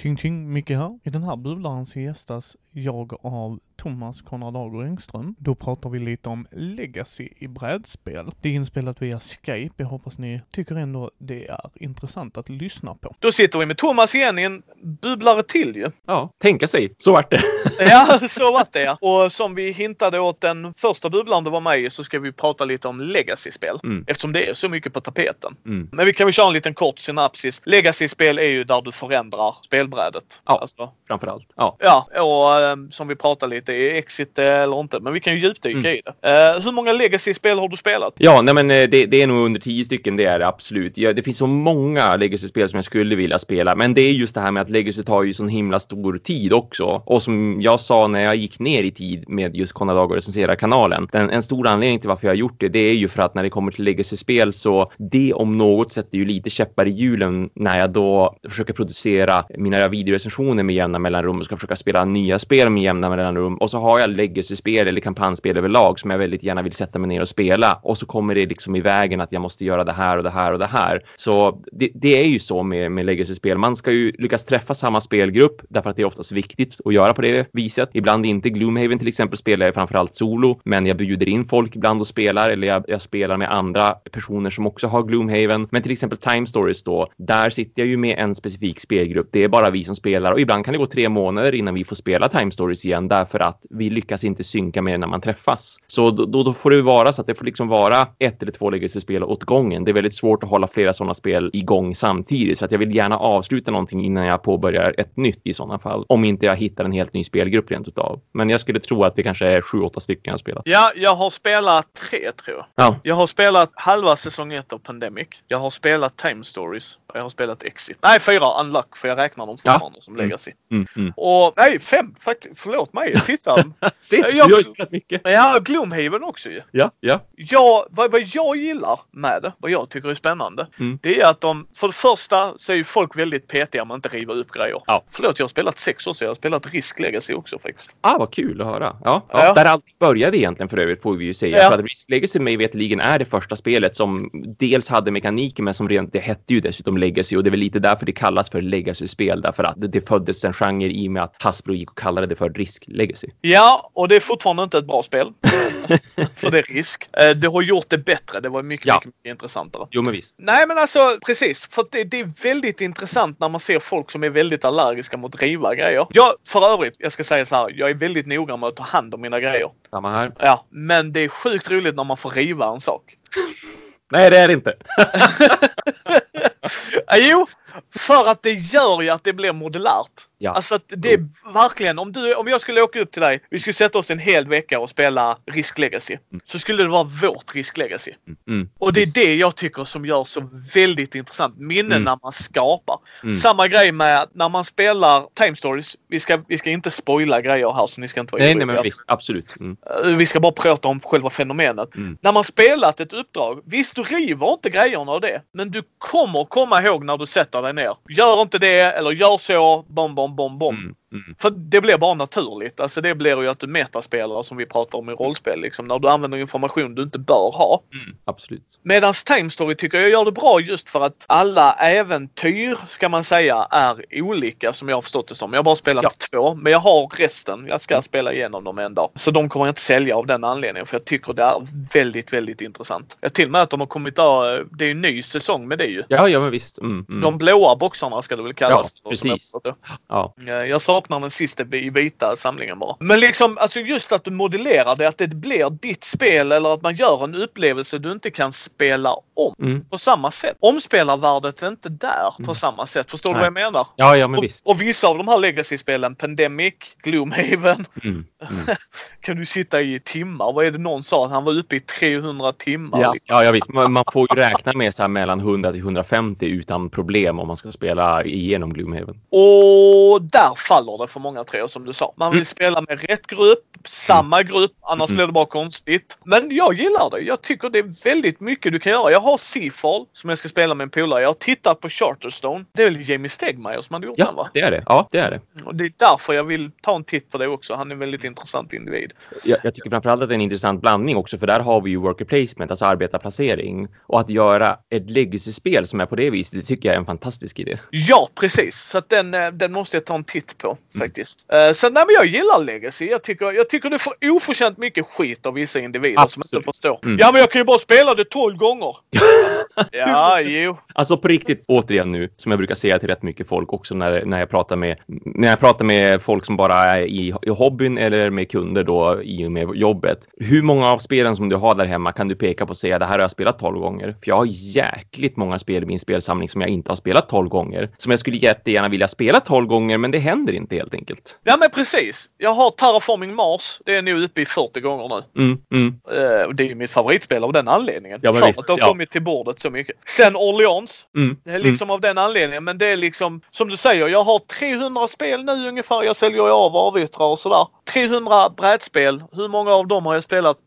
Tjing tjing, Micke här. I den här bubblan så gästas jag av Thomas Konrad Ager Engström. Då pratar vi lite om legacy i brädspel. Det är inspelat via Skype. Jag hoppas ni tycker ändå det är intressant att lyssna på. Då sitter vi med Thomas igen i en bubblare till ju. Ja, tänka sig. Så vart det. Ja, så vart det ja. Och som vi hintade åt den första bubblaren du var med i så ska vi prata lite om legacy-spel. Mm. Eftersom det är så mycket på tapeten. Mm. Men vi kan väl köra en liten kort synopsis. Legacy-spel är ju där du förändrar spelbrädet. Ja. Alltså, Framför allt. Ja. Ja, och eh, som vi pratade lite, är Exit det eller inte? Men vi kan ju djupdyka Mm. i det. Eh, hur många Legacy-spel har du spelat? Ja, nej men eh, det, det är nog under tio stycken, det är det absolut. Ja, det finns så många Legacy-spel som jag skulle vilja spela, men det är just det här med att Legacy tar ju sån himla stor tid också. Och som jag sa när jag gick ner i tid med just Konrad Dag och recensera kanalen, den, en stor anledning till varför jag har gjort det, det är ju för att när det kommer till Legacy-spel så det om något sätter ju lite käppar i hjulen när jag då försöker producera mina videorecensioner med jämna mellanrum och ska försöka spela nya spel med jämna mellanrum och så har jag Legacy-spel eller kampanjspel överlag som jag väldigt gärna vill sätta mig ner och spela och så kommer det liksom i vägen att jag måste göra det här och det här och det här. Så det, det är ju så med, med Legacy-spel. Man ska ju lyckas träffa samma spelgrupp därför att det är oftast viktigt att göra på det viset. Ibland inte. Gloomhaven till exempel spelar jag framförallt solo, men jag bjuder in folk ibland och spelar eller jag, jag spelar med andra personer som också har Gloomhaven. Men till exempel Time Stories då, där sitter jag ju med en specifik spelgrupp. Det är bara vi som spelar och ibland kan det gå tre månader innan vi får spela Time Stories igen därför att vi lyckas inte synka med när man träffas. Så då, då, då får det vara så att det får liksom vara ett eller två Legacy-spel åt gången. Det är väldigt svårt att hålla flera sådana spel igång samtidigt så att jag vill gärna avsluta någonting innan jag påbörjar ett nytt i sådana fall. Om inte jag hittar en helt ny spelgrupp rent utav. Men jag skulle tro att det kanske är sju, åtta stycken jag spelat. Ja, jag har spelat tre tror jag. Ja, Jag har spelat halva säsong ett av Pandemic. Jag har spelat Time Stories. Jag har spelat Exit. Nej, fyra Unlock för jag räknar dem Ja. fortfarande som Mm. Legacy. mm, mm. Och nej, fem faktiskt. Förlåt mig. Titta. Jag- du har spelat mycket. ja, Gloomhaven också ju. Ja, ja. Ja, vad, vad jag gillar med det, vad jag tycker är spännande, Mm. det är att de, för det första så är ju folk väldigt petiga med att inte riva upp grejer. Ja. Förlåt, jag har spelat sex år så jag har spelat Risk Legacy också faktiskt. Ah, vad kul att höra. Ja, ja. Ja. Där allt började egentligen för övrigt får vi ju säga. Ja. För att Risk Legacy mig veterligen är det första spelet som dels hade mekaniken men som rent, det hette ju dessutom Legacy och det är väl lite därför det kallas för Legacy-spel därför att det, det föddes en genre i och med att Hasbro gick och kallade det för Risk Legacy. Ja, och det är fortfarande inte ett bra spel. för det är risk. Eh, Det har gjort det bättre. Det var mycket, Ja. mycket, mycket intressantare. Jo, men visst. Nej men alltså precis, för det, det är väldigt intressant när man ser folk som är väldigt allergiska mot riva grejer. Jag, för övrigt, jag ska säga så här, jag är väldigt noga med att ta hand om mina grejer. Samma här. Ja, men det är sjukt roligt när man får riva en sak. Nej, det är det inte. Jo, för att det gör ju att det blir modulärt. Ja. Alltså att det är verkligen, om, du, om jag skulle åka upp till dig, vi skulle sätta oss en hel vecka och spela Risk Legacy. Så skulle det vara vårt Risk Legacy. Mm. Och det är det jag tycker som gör så väldigt intressant. Minnen Mm. när man skapar. Mm. Samma grej med när man spelar Time Stories. Vi ska, vi ska inte spoila grejer här så ni ska inte vara Nej, nej, men visst. Absolut. Mm. Eh, Vi ska bara prata om själva fenomenet. Mm. När man spelat ett uppdrag, visst du river inte grejerna av det. Men du kommer komma ihåg när du sätter dig ner. Gör inte det eller gör så, bom, bom, bom, bom. Mm. Mm. För det blir bara naturligt. Alltså det blir ju att du metaspelar som vi pratar om i rollspel. Liksom, när du använder information du inte bör ha. Mm. Absolut. Medan Time Story tycker jag gör det bra just för att alla äventyr ska man säga är olika som jag har förstått det som. Jag har bara spelat Ja. två men jag har resten. Jag ska spela igenom dem en dag. Så de kommer jag inte sälja av den anledningen för jag tycker det är väldigt, väldigt intressant. Jag till och med att de har kommit där, det är en ny säsong med det ju. Ja, ja, men visst. Mm. Mm. De blåa boxarna ska det väl kallas. Ja, jag precis. Ja. Jag saknar den sista vita samlingen bara. Men liksom alltså just att du modellerar det, att det blir ditt spel eller att man gör en upplevelse du inte kan spela om Mm. på samma sätt. Omspelarvärdet är inte där på samma sätt. Förstår du vad jag menar? Ja, ja, men Och, visst. och vissa av de här legacy-spelen, Pandemic, Gloomhaven, Mm. Mm. kan du sitta i timmar. Vad är det någon sa? Att han var uppe i 300 timmar. Ja, ja, ja visst. Man, man får ju räkna med så här mellan 100 till 150 utan problem om man ska spela igenom Gloomhaven. Och där faller håller det för många jag som du sa. Man vill spela med rätt grupp, samma grupp, annars Mm. blir det bara konstigt. Men jag gillar det. Jag tycker det är väldigt mycket du kan göra. Jag har Seafall som jag ska spela med en polare. Jag har tittat på Charterstone. Det är väl Jamie Stegmaier som hade gjort den va? Ja, det är det. Ja, det är det. Och det är därför jag vill ta en titt på det också. Han är en väldigt intressant individ. Jag, jag tycker framförallt att det är en intressant blandning också, för där har vi ju worker placement, alltså arbetarplacering. Och att göra ett legacy-spel som är på det viset, det tycker jag är en fantastisk idé. Ja, precis. Så den, eh, den måste jag ta en titt på Mm. Faktiskt. Uh, så nej, men jag gillar Legacy. Jag tycker, jag tycker det får oförtjänt mycket skit av vissa individer som Absolut. inte förstår. Mm. Ja, men jag kan ju bara spela det 12 gånger. ja, jo. Alltså på riktigt, återigen nu, som jag brukar säga till rätt mycket folk också när, när jag pratar med när jag pratar med folk som bara är i, i hobbyn eller med kunder då i och med jobbet. Hur många av spelen som du har där hemma kan du peka på och säga det här har jag spelat 12 gånger? För jag har jäkligt många spel i min spelsamling som jag inte har spelat 12 gånger. Som jag skulle jättegärna vilja spela 12 gånger, men det händer inte helt enkelt. Ja, men precis. Jag har Terraforming Mars. Det är nog uppe i 40 gånger nu. Mm, mm. Eh, det är ju mitt favoritspel av den anledningen. Ja, För visst, att det har ja. kommit till bordet så mycket. Sen Orleans. Mm, liksom av den anledningen. Men det är liksom som du säger. Jag har 300 spel nu ungefär. Jag säljer av och avyttrar och sådär. 300 brädspel. Hur många av dem har jag spelat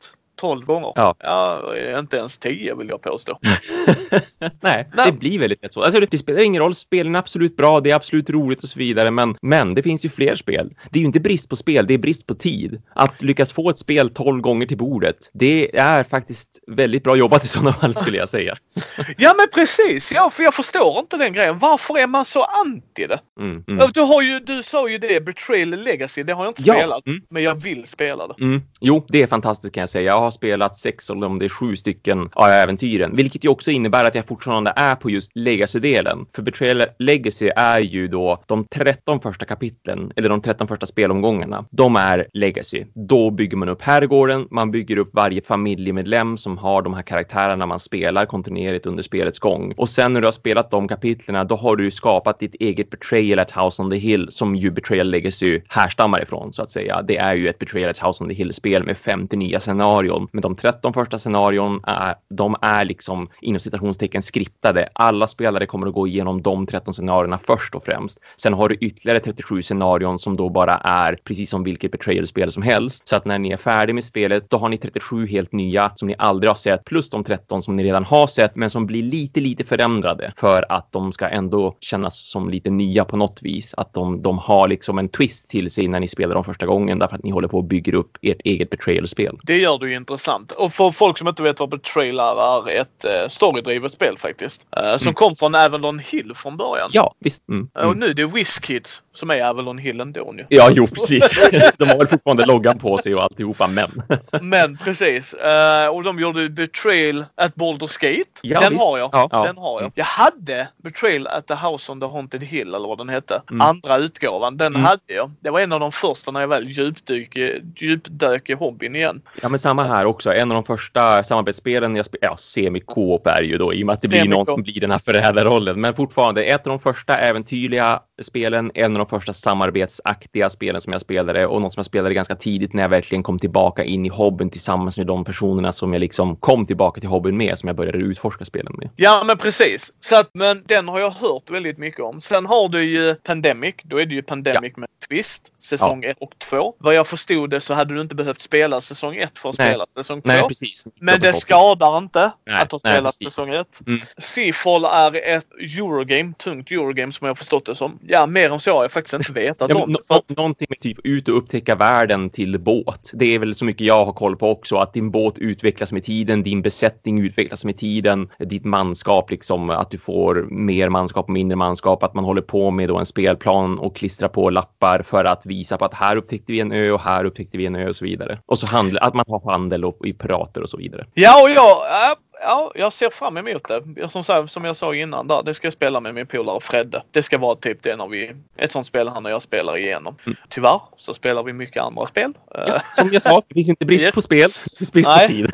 12 gånger? Ja. ja inte ens 10 vill jag påstå. Nej, Nej. det blir väldigt lätt så. Alltså, det, spelar ingen roll. Spelen är absolut bra, det är absolut roligt och så vidare. Men, men det finns ju fler spel. Det är ju inte brist på spel, det är brist på tid. Att lyckas få ett spel 12 gånger till bordet, det är faktiskt väldigt bra jobbat i sådana fall skulle jag säga. Ja men precis. Ja, för jag förstår inte den grejen. Varför är man så anti det? Mm, mm. Du, har ju, du sa ju det, Betrayal Legacy. Det har jag inte Ja, spelat. mm. Men jag vill spela det. Mm. Jo, det är fantastiskt kan jag säga. Jag har spelat sex eller om det är sju stycken av äventyren, vilket ju också innebär att jag fortfarande är på just Legacy-delen. För Betrayal Legacy är ju då de 13 första kapitlen, eller de 13 första spelomgångarna. De är Legacy. Då bygger man upp herrgården, man bygger upp varje familjemedlem som har de här karaktärerna man spelar kontinuerligt under spelets gång. Och sen när du har spelat de kapitlerna, då har du skapat ditt eget Betrayal at House on the Hill som ju Betrayal Legacy härstammar ifrån så att säga. Det är ju ett Betrayal at House on the Hill-spel med 50 nya scenarion. Men de 13 första scenarion är, de är liksom inom citationstecken skriptade. Alla spelare kommer att gå igenom de 13 scenarierna först och främst. Sen har du ytterligare 37 scenarion som då bara är precis som vilket Betrayal-spel som helst. Så att när ni är färdiga med spelet, då har ni 37 helt nya som ni aldrig har sett plus de 13 som ni redan har sett, men som blir lite, lite förändrade för att de ska ändå kännas som lite nya på något vis. Att de, de har liksom en twist till sig när ni spelar dem första gången därför att ni håller på och bygger upp ert eget Betrayal-spel. Det gör du ju intressant. Och för folk som inte vet vad Betrayal är, är ett uh, storydrivet spel faktiskt. Eh, som Mm. kom från Avalon Hill från början. Ja, visst. Mm, Eh, Och mm. nu är det WizKids som är Avalon Hill ändå nu. Ja, jo, precis. De har väl fortfarande loggan på sig och alltihopa, men. Men precis. Eh, och de gjorde Betrayal at Baldur's Gate. Ja, den visst. har jag. Ja, ja. Den har jag. Mm. Jag hade Betrayal at the House on the Haunted Hill eller vad den hette. Mm. Andra utgåvan. Den hade jag. Det var en av de första när jag väl djupdyk, djupdök i hobbyn igen. Ja, men samma här också. En av de första samarbetsspelen jag spelar, ja, semi-co-op är ju då i och med att det blir någon som blir den här förrädarrollen. Men fortfarande ett av de första äventyrliga spelen, en av de första samarbetsaktiga spelen som jag spelade och något som jag spelade ganska tidigt när jag verkligen kom tillbaka in i hobbyn tillsammans med de personerna som jag liksom kom tillbaka till hobbyn med, som jag började utforska spelen med. Ja men precis. Så att, men den har jag hört väldigt mycket om. Sen har du ju Pandemic. Då är det ju Pandemic med Twist. Säsong 1 och 2. Vad jag förstod det så hade du inte behövt spela säsong 1 för att Nej. spela säsong 2. Nej, precis. Men det skadar inte Nej, att ha nej, spelat precis. säsong 1. Mm. Seafall är ett Eurogame, tungt Eurogame som jag har förstått det som. Ja, mer än så har jag faktiskt inte vetat Ja, om. att, någonting med typ ut och upptäcka världen till båt. Det är väl så mycket jag har koll på också, att din båt utvecklas med tiden, din besättning utvecklas med tiden, ditt manskap liksom, att du får mer manskap och mindre manskap, att man håller på med då en spelplan och klistrar på lappar för att visa på att här upptäckte vi en ö och här upptäckte vi en ö och så vidare. Och så handel, att man har handel och i pirater och så vidare. ja, och jag, ja, ja, jag ser fram emot det. Jag, som, som jag sa innan där, det ska jag spela med min polare Fredde. Det ska vara typ det när vi, ett sånt spel han och jag spelar igenom. Mm. Tyvärr så spelar vi mycket andra spel. Eh, Ja, som jag sa, det finns inte brist Yes. på spel, det finns brist Nej. på tid.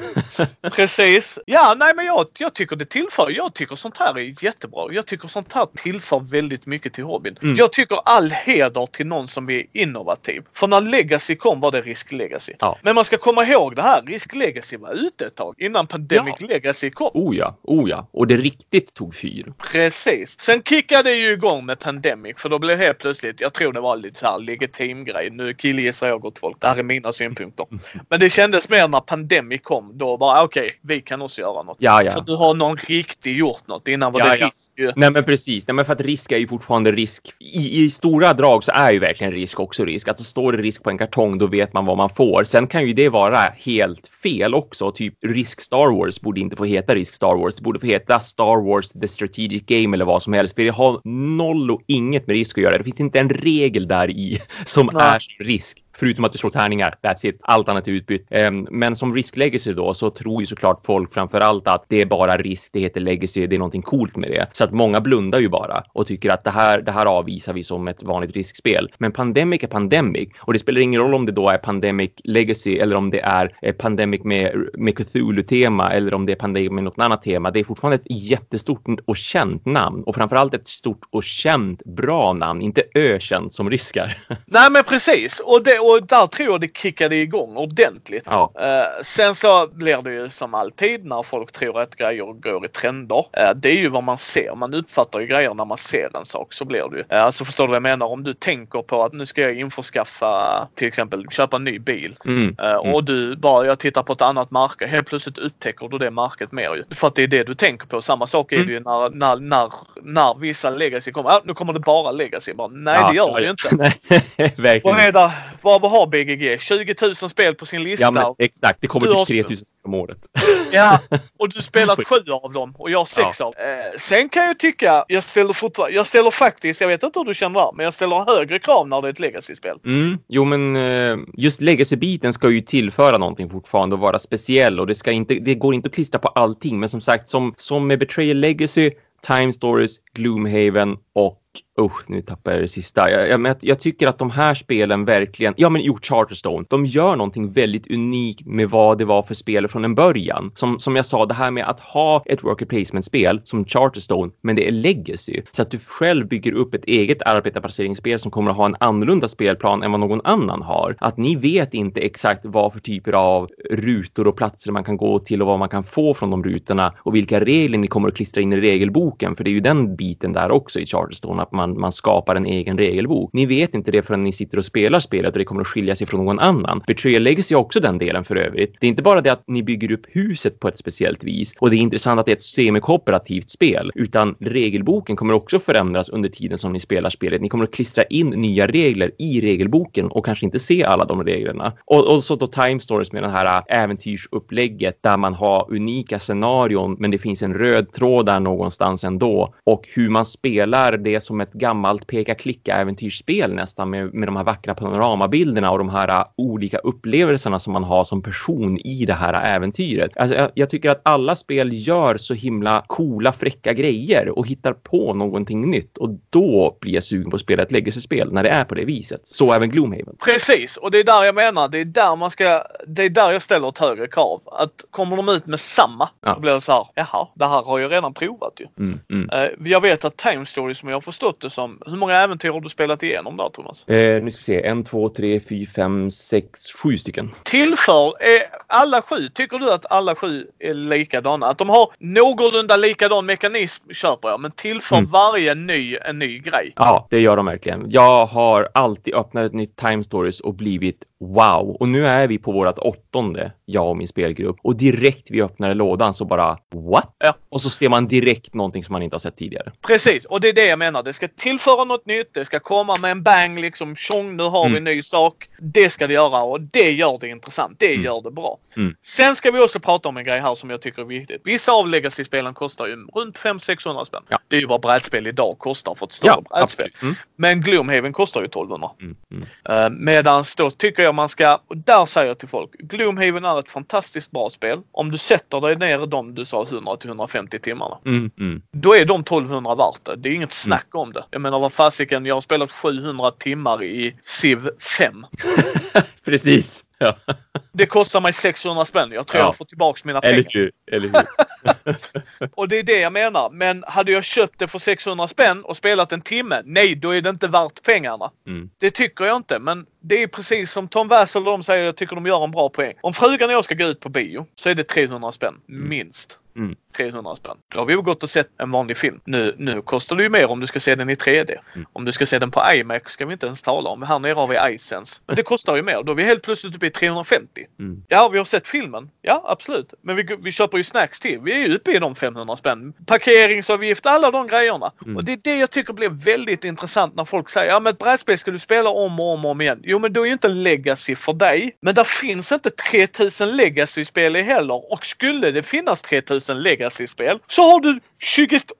Precis. Ja, nej men jag, jag tycker det tillför. Jag tycker sånt här är jättebra. Jag tycker sånt här tillför väldigt mycket till hobbyn. Mm. Jag tycker all heder till någon som är innovativ. För när Legacy kom var det Risk Legacy. Ja. Men man ska komma ihåg det här. Risk Legacy var ute ett tag innan Pandemic Ja. Legacy Kom. Oh ja, oh ja. Och det riktigt tog fyr. Precis. Sen kickade det ju igång med Pandemic för då blev det helt plötsligt, jag tror det var lite så här legitim grej. Nu killgissar jag gott folk. Det här är mina synpunkter. Men det kändes mer när Pandemic kom. Då bara okej, okay, vi kan också göra något. Ja, ja. För du har någon riktigt gjort något. Innan var Ja, det ja. risk ju. Nej men precis, Nej, men för att risk är ju fortfarande risk. I, I stora drag så är ju verkligen risk också risk. Alltså står det risk på en kartong då vet man vad man får. Sen kan ju det vara helt fel också. Typ risk Star Wars borde inte få heta risk Star Wars. Det borde få heta Star Wars The Strategic Game eller vad som helst. För det har noll och inget med risk att göra. Det finns inte en regel där i som Nej. är som risk. Förutom att du slår tärningar, that's it. Allt annat är utbytt. Ehm, men som risk legacy då så tror ju såklart folk framför allt att det är bara risk, det heter legacy, det är någonting coolt med det. Så att många blundar ju bara och tycker att det här, det här avvisar vi som ett vanligt riskspel. Men Pandemic är Pandemic och det spelar ingen roll om det då är Pandemic legacy eller om det är eh, Pandemic med, med Cthulhu-tema eller om det är Pandemic med något annat tema. Det är fortfarande ett jättestort och känt namn och framför allt ett stort och känt bra namn, inte ökänt som riskar. Nej men precis. Och, det, och där tror jag det kickade igång ordentligt. ja. Eh, sen så blir det ju som alltid när folk tror att grejer går i trender. Eh, det är ju vad man ser. Man uppfattar ju grejer när man ser en sak. Så blir det ju. Uh, alltså förstår du vad jag menar? Om du tänker på att nu ska jag införskaffa till exempel köpa en ny bil. Mm. Eh, Mm. Och du bara, jag tittar på ett annat märke. Helt plötsligt upptäcker du det märket mer ju. För att det är det du tänker på. Samma sak är Mm. det ju när, när, när, när vissa legacy kommer. Ah, nu kommer det bara legacy. Bara, nej det gör det ju inte. Nej, verkligen. Vad är det? Vad vad har BGG? 20 000 spel på sin lista. Ja, men exakt. Det kommer Du har- typ 3000 om året. Ja, och du spelat sju av dem och jag sex av. Eh, sen kan jag tycka, jag ställer fortfarande, jag ställer faktiskt, jag vet inte hur du känner där, men jag ställer högre krav när det är ett legacy-spel. Mm. Jo, men eh, just legacy-biten ska ju tillföra någonting fortfarande och vara speciell och det ska inte, det går inte att klistra på allting. Men som sagt, som, som med Betrayal Legacy, Time Stories, Gloomhaven och Usch, nu tappar jag det sista. Jag, jag, jag tycker att de här spelen verkligen, ja men jo, Charterstone, de gör någonting väldigt unikt med vad det var för spel från en början. Som, som jag sa, det här med att ha ett worker placement-spel som Charterstone, men det är legacy. Så att du själv bygger upp ett eget arbetarplaceringsspel som kommer att ha en annorlunda spelplan än vad någon annan har. Att ni vet inte exakt vad för typer av rutor och platser man kan gå till och vad man kan få från de rutorna och vilka regler ni kommer att klistra in i regelboken. För det är ju den biten där också i Charterstone, att man, man skapar en egen regelbok. Ni vet inte det förrän ni sitter och spelar spelet och det kommer att skilja sig från någon annan. Betrayal Legacy är också den delen för övrigt. Det är inte bara det att ni bygger upp huset på ett speciellt vis och det är intressant att det är ett semikooperativt spel, utan regelboken kommer också förändras under tiden som ni spelar spelet. Ni kommer att klistra in nya regler i regelboken och kanske inte se alla de reglerna. Och, och så då Time Stories med det här äh, äventyrsupplägget där man har unika scenarion, men det finns en röd tråd där någonstans ändå och hur man spelar det som ett gammalt peka-klicka-äventyrsspel nästan med, med de här vackra panoramabilderna och de här uh, olika upplevelserna som man har som person i det här äventyret. Alltså, jag, jag tycker att alla spel gör så himla coola, fräcka grejer och hittar på någonting nytt och då blir jag sugen på att spela ett legacy-spel när det är på det viset. Så även Gloomhaven. Precis, och det är där jag menar, det är där man ska, det är där jag ställer ett högre krav. Att kommer de ut med samma, Ja. då blir det så här, jaha, det här har jag redan provat ju. Mm, mm. Eh, jag vet att Time Story som jag har förstått det som, hur många äventyr har du spelat igenom där Thomas? Eh, nu ska vi se, en, två, tre, fyra, fem, sex, sju stycken. Tillför, är alla sju, tycker du att alla sju är likadana? Att de har någorlunda likadan mekanism köper jag, men tillför Mm. varje ny en ny grej. Ja, det gör de verkligen. Jag har alltid öppnat ett nytt Time Stories och blivit wow. Och nu är vi på vårt åttonde, jag och min spelgrupp. Och direkt vi öppnade lådan så bara what? Ja. Och så ser man direkt någonting som man inte har sett tidigare. Precis, och det är det jag menar. Det ska tillföra något nytt. Det ska komma med en bang liksom. Tjong, nu har vi en Mm. ny sak. Det ska det göra och det gör det intressant. Det Mm. gör det bra. Mm. Sen ska vi också prata om en grej här som jag tycker är viktigt. Vissa av Legacy-spelen kostar ju runt 500-600 spänn. Ja. Det är ju vad brädspel idag kostar för ett större brädspel. absolut. Mm. Men Gloomhaven kostar ju 1200. Mm. Mm. Uh, Medan då tycker jag man ska, och där säger jag till folk, Gloomhaven är ett fantastiskt bra spel. Om du sätter dig ner de du sa 100-150 timmarna. Mm. Mm. Då är de 1200 värt det. Det är inget snack om det. Jag menar vad fasiken, jag har spelat 700 timmar i Civ 5. Precis. Ja. Det kostar mig 600 spänn. Jag tror Ja. jag får tillbaks mina Eller pengar. hur? Eller hur? Och det är det jag menar. Men hade jag köpt det för 600 spänn och spelat en timme, nej då är det inte värt pengarna. Mm. Det tycker jag inte. Men det är precis som Tom Wassel och de säger, jag tycker de gör en bra poäng. Om frugan och jag ska gå ut på bio så är det 300 spänn. Mm. Minst. Mm. 300 spänn. Då har vi gått och sett en vanlig film. Nu, nu kostar det ju mer om du ska se den i 3D. Mm. Om du ska se den på IMAX ska vi inte ens tala om. Här nere har vi iSense. Men det kostar ju mer. Då är vi helt plötsligt uppe i 350. Mm. Ja, vi har sett filmen. Ja, absolut. Men vi, vi köper ju snacks till. Vi är ju uppe i de 500 spänn. Parkeringsavgift, alla de grejerna. Mm. Och det är det jag tycker blir väldigt intressant när folk säger ja men ett brädspel ska du spela om och om och om igen. Jo men då är ju inte legacy för dig. Men där finns inte 3000 legacy-spel i heller. Och skulle det finnas 3000 legacy-spel så har du 28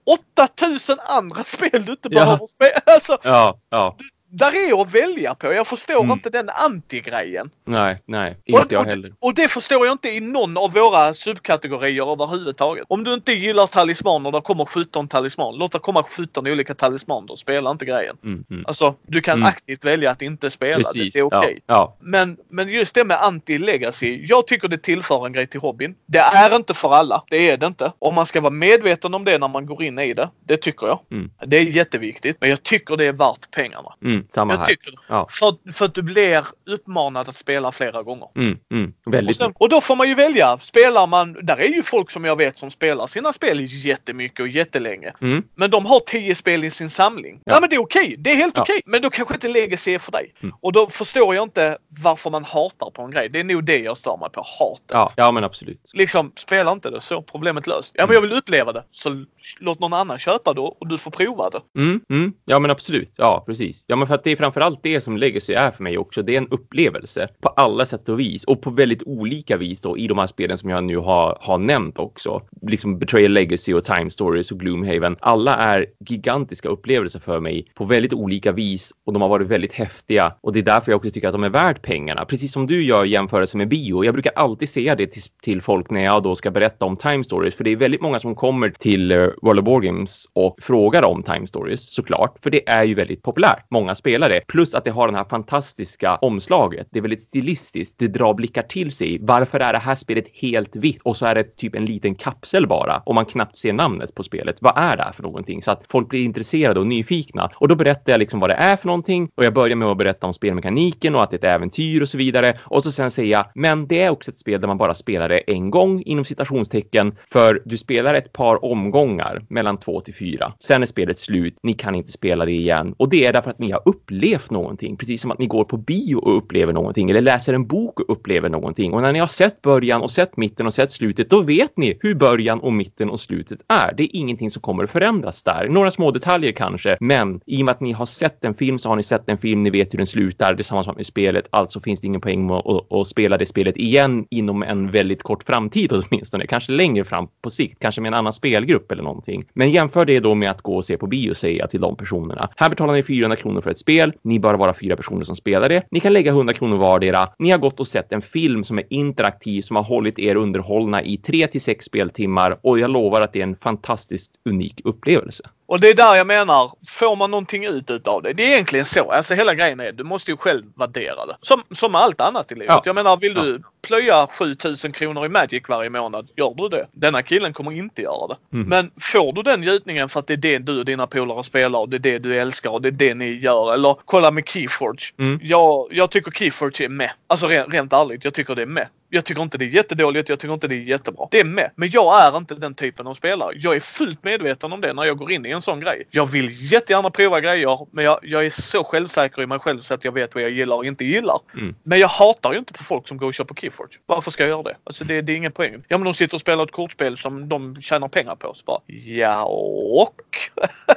000 andra spel du inte Ja. behöver spela. Alltså, Ja, ja. Där är att välja på. Jag förstår Mm. inte den anti-grejen. Nej, nej. Och, Inte jag och, heller. och det förstår jag inte i någon av våra subkategorier överhuvudtaget. Om du inte gillar talismaner, det kommer 17 talismaner. Låt det komma 17 olika talismaner. Spela inte grejen. Mm, mm. Alltså, du kan Mm. aktivt välja att inte spela. Precis. det är okej. Ja, ja. Men, men just det med anti-legacy. Jag tycker det tillför en grej till hobbyn. Det är inte för alla. Det är det inte. Och man ska vara medveten om det när man går in i det. Det tycker jag. Mm. Det är jätteviktigt. Men jag tycker det är värt pengarna. Mm, samma Jag här. tycker Ja. för, för att du blir uppmanad att spela flera gånger. Mm, mm. Och, sen, och då får man ju välja. Spelar man, där är ju folk som jag vet som spelar sina spel jättemycket och jättelänge. Mm. Men de har tio spel i sin samling. Ja, Ja. men det är okej. Det är helt Ja. okej. Men då kanske inte Legacy är för dig. Mm. Och då förstår jag inte varför man hatar på en grej. Det är nog det jag stör mig på. Hatet. Ja, ja, men absolut. Liksom, spela inte det så. Problemet löst. Ja, Mm. men jag vill uppleva det. Så låt någon annan köpa det och du får prova det. Mm, mm. Ja, men absolut. Ja, precis. Ja, men för att det är framförallt det som Legacy är för mig också. Det är en upplevelse på alla sätt och vis och på väldigt olika vis då i de här spelen som jag nu har, har nämnt också. Liksom Betrayal Legacy och Time Stories och Gloomhaven. Alla är gigantiska upplevelser för mig på väldigt olika vis och de har varit väldigt häftiga och det är därför jag också tycker att de är värt pengarna. Precis som du gör jämförelse med bio. Jag brukar alltid säga det till, till folk när jag då ska berätta om Time Stories, för det är väldigt många som kommer till eh, World of Wargames och frågar om Time Stories såklart, för det är ju väldigt populärt. Många spelar det, plus att det har den här fantastiska omslaget. Det är väldigt stilistiskt. Det drar blickar till sig. Varför är det här spelet helt vitt och så är det typ en liten kapsel bara och man knappt ser namnet på spelet? Vad är det här för någonting? Så att folk blir intresserade och nyfikna och då berättar jag liksom vad det är för någonting och jag börjar med att berätta om spelmekaniken och att det är ett äventyr och så vidare och så sen säger jag, men det är också ett spel där man bara spelar det en gång inom citationstecken för du spelar ett par omgångar mellan två till fyra. Sen är spelet slut. Ni kan inte spela det igen och det är därför att ni har upplevt någonting, precis som att ni går på bio och upplever någonting eller läser en bok och upplever någonting. Och när ni har sett början och sett mitten och sett slutet, då vet ni hur början och mitten och slutet är. Det är ingenting som kommer att förändras där. Några små detaljer kanske, men i och med att ni har sett en film så har ni sett en film, ni vet hur den slutar. Det är samma sak med spelet, alltså finns det ingen poäng med att, att, spela det spelet igen inom en väldigt kort framtid åtminstone. Kanske längre fram på sikt, kanske med en annan spelgrupp eller någonting. Men jämför det då med att gå och se på bio, säger jag till de personerna. Här betalar ni 400 kronor för ett spel. Ni bör vara fyra personer som spelar det. Ni kan lägga 100 kronor vardera. Ni har gått och sett en film som är interaktiv, som har hållit er underhållna i 3 till 6 speltimmar och jag lovar att det är en fantastiskt unik upplevelse. Och det är där jag menar, får man någonting ut utav det? Det är egentligen så. Alltså hela grejen är, du måste ju själv värdera det. Som, som allt annat i livet. Ja. Jag menar, vill du plöja 7000 kronor i Magic varje månad, gör du det. Denna killen kommer inte göra det. Mm. Men får du den njutningen för att det är det du och dina polare spelar och det är det du älskar och det är det ni gör. Eller kolla med Keyforge. Mm. Jag, jag tycker Keyforge är med. Alltså rent, rent ärligt, jag tycker det är med. Jag tycker inte det är jättedåligt, jag tycker inte det är jättebra. Det är med. Men jag är inte den typen av spelare. Jag är fullt medveten om det när jag går in i en sån grej. Jag vill jättegärna prova grejer, men jag, jag är så självsäker i mig själv så att jag vet vad jag gillar och inte gillar. Mm. Men jag hatar ju inte på folk som går och köper Keyforge. Varför ska jag göra det? Alltså det, det är ingen poäng. Ja men de sitter och spelar ett kortspel som de tjänar pengar på. Så bara, ja och?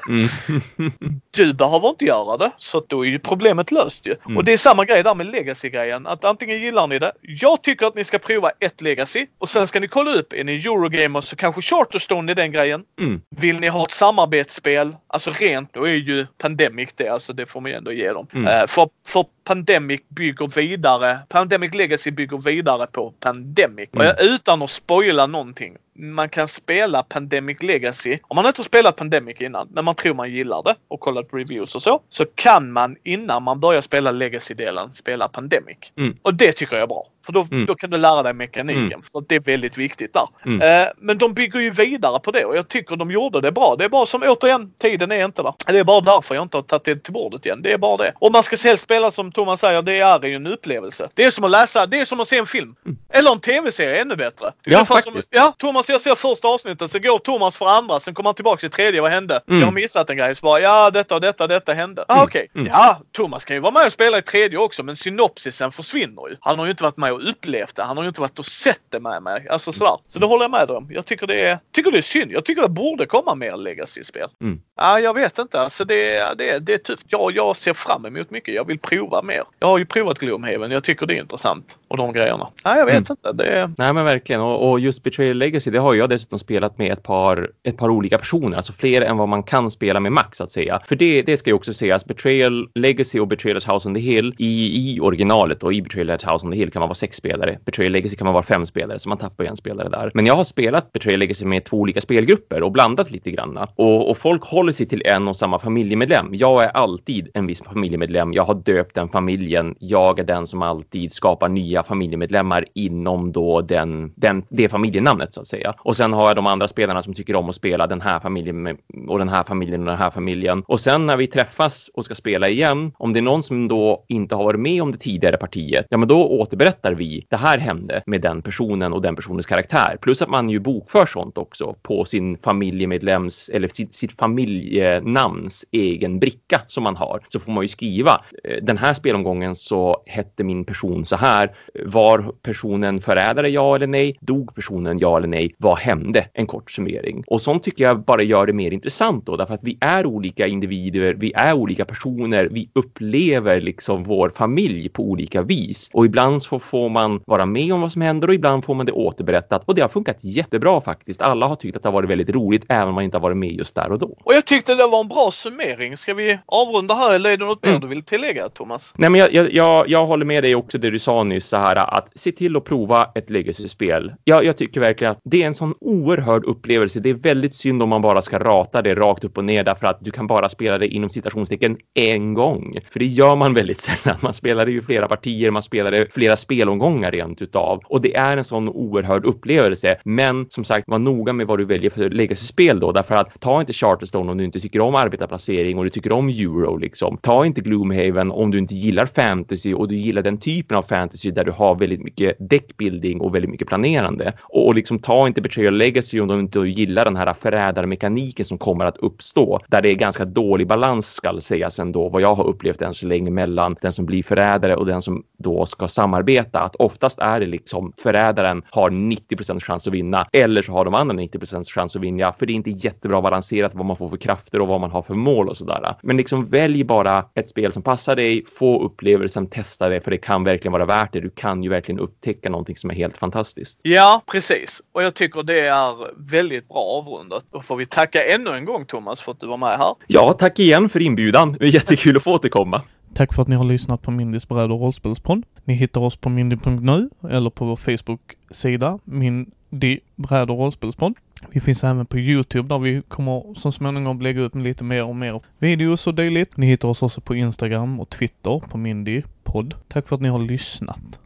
Mm. Du behöver inte göra det. Så då är ju problemet löst ju. Mm. Och det är samma grej där med legacy-grejen. Att antingen gillar ni det. Jag tycker att ni ska prova ett legacy. Och sen ska ni kolla upp. Är ni Eurogamers så kanske Charterstone är den grejen. Mm. Vill ni ha ett samarbetsspel, alltså rent, då är ju Pandemic det. Alltså det får man ju ändå ge dem. Mm. Eh, för, för Pandemic bygger vidare, Pandemic Legacy bygger vidare på Pandemic. Mm. Och utan att spoila någonting. Man kan spela Pandemic Legacy. Om man inte har spelat Pandemic innan, men man tror man gillar det och kollat reviews och så. Så kan man innan man börjar spela Legacy-delen spela Pandemic. Mm. Och det tycker jag är bra. För då, Mm. då kan du lära dig mekaniken. Mm. För det är väldigt viktigt där. Mm. Eh, men de bygger ju vidare på det och jag tycker de gjorde det bra. Det är bara som återigen, tiden är inte där. Det är bara därför jag inte har tagit det till bordet igen. Det är bara det. Och man ska helst spela som Thomas säger, det är ju en upplevelse. Det är som att läsa, det är som att se en film. Eller en tv-serie, ännu bättre. Ja, ungefär som, faktiskt. ja, Thomas jag ser första avsnittet, så går Thomas för andra, sen kommer han tillbaka till tredje, vad hände? Mm. Jag har missat en grej, så bara ja detta och detta, detta hände. Ah, Mm. okej. Mm. Ja, Thomas kan ju vara med och spela i tredje också, men synopsisen försvinner ju. Han har ju inte varit med och upplevt det. Han har ju inte varit och sett det med mig. Alltså sådär. Så det håller jag med om. Jag tycker det är, tycker det är synd. Jag tycker det borde komma mer Legacy-spel. Ja, jag vet inte. Alltså det, det, det är tufft. Jag, jag ser fram emot mycket. Jag vill prova mer. Jag har ju provat Gloomhaven. Jag tycker det är intressant. Och de grejerna. Nej, jag vet Mm. inte. Det. Nej men verkligen och, och just Betrayal Legacy det har jag dessutom spelat med ett par, ett par olika personer, alltså fler än vad man kan spela med max att säga. För det, det ska ju också sägas, Betrayal Legacy och Betrayal at House on the Hill i, i originalet och i Betrayal at House on the Hill kan man vara sex spelare. Betrayal Legacy kan man vara fem spelare så man tappar ju en spelare där. Men jag har spelat Betrayal Legacy med två olika spelgrupper och blandat lite granna. Och, och folk håller policy till en och samma familjemedlem. Jag är alltid en viss familjemedlem. Jag har döpt den familjen. Jag är den som alltid skapar nya familjemedlemmar inom då den, den, det familjenamnet så att säga. Och sen har jag de andra spelarna som tycker om att spela den här familjen och den här familjen och den här familjen. Och sen när vi träffas och ska spela igen, om det är någon som då inte har varit med om det tidigare partiet, ja men då återberättar vi det här hände med den personen och den personens karaktär. Plus att man ju bokför sånt också på sin familjemedlems eller sitt, sitt familjenamns egen bricka som man har. Så får man ju skriva eh, den här spelomgången så hette min person så här. Var personen förrädare ja eller nej? Dog personen ja eller nej? Vad hände? En kort summering. Och sånt tycker jag bara gör det mer intressant då, därför att vi är olika individer, vi är olika personer, vi upplever liksom vår familj på olika vis. Och ibland så får man vara med om vad som händer och ibland får man det återberättat. Och det har funkat jättebra faktiskt. Alla har tyckt att det har varit väldigt roligt, även om man inte har varit med just där och då. Och jag tyckte det var en bra summering. Ska vi avrunda här eller är det något mer Mm. du vill tillägga Thomas? Nej, men jag, jag, jag, jag håller med dig också det du sa nyss så här att se till att prova ett legacy-spel. Jag, jag tycker verkligen att det är en sån oerhörd upplevelse. Det är väldigt synd om man bara ska rata det rakt upp och ner därför att du kan bara spela det inom citationstecken en gång. För det gör man väldigt sällan. Man spelar det ju flera partier, man spelar det flera spelomgångar rent utav och det är en sån oerhörd upplevelse. Men som sagt, var noga med vad du väljer för legacy-spel då, därför att ta inte Charterstone om du inte tycker om arbetarplacering och du tycker om euro liksom. Ta inte Gloomhaven om du inte gillar fantasy och du gillar den typen av fantasy där du har väldigt mycket deckbuilding och väldigt mycket planerande. Och, och liksom ta inte Betrayal Legacy om du inte gillar den här förrädarmekaniken som kommer att uppstå, där det är ganska dålig balans skall sägas ändå, vad jag har upplevt än så länge mellan den som blir förrädare och den som då ska samarbeta. Att oftast är det liksom förrädaren har 90% chans att vinna eller så har de andra 90% chans att vinna, för det är inte jättebra balanserat vad man får för krafter och vad man har för mål och sådär. Men liksom välj bara ett spel som passar dig, få upplevelsen, testa det, för det kan verkligen vara värt det. Du kan ju verkligen upptäcka någonting som är helt fantastiskt. Ja, precis. Och jag tycker det är väldigt bra avrundat. Då får vi tacka ännu en gång Thomas för att du var med här. Ja, tack igen för inbjudan. Det är jättekul att få återkomma. Tack för att ni har lyssnat på Mindys bräd och rollspelspodd. Ni hittar oss på mindy.nu eller på vår Facebook-sida The bräd och rollspelspodd. Vi finns även på Youtube där vi kommer så småningom lägga ut lite mer och mer videos och dylikt. Ni hittar oss också på Instagram och Twitter på Mindy podd. Tack för att ni har lyssnat.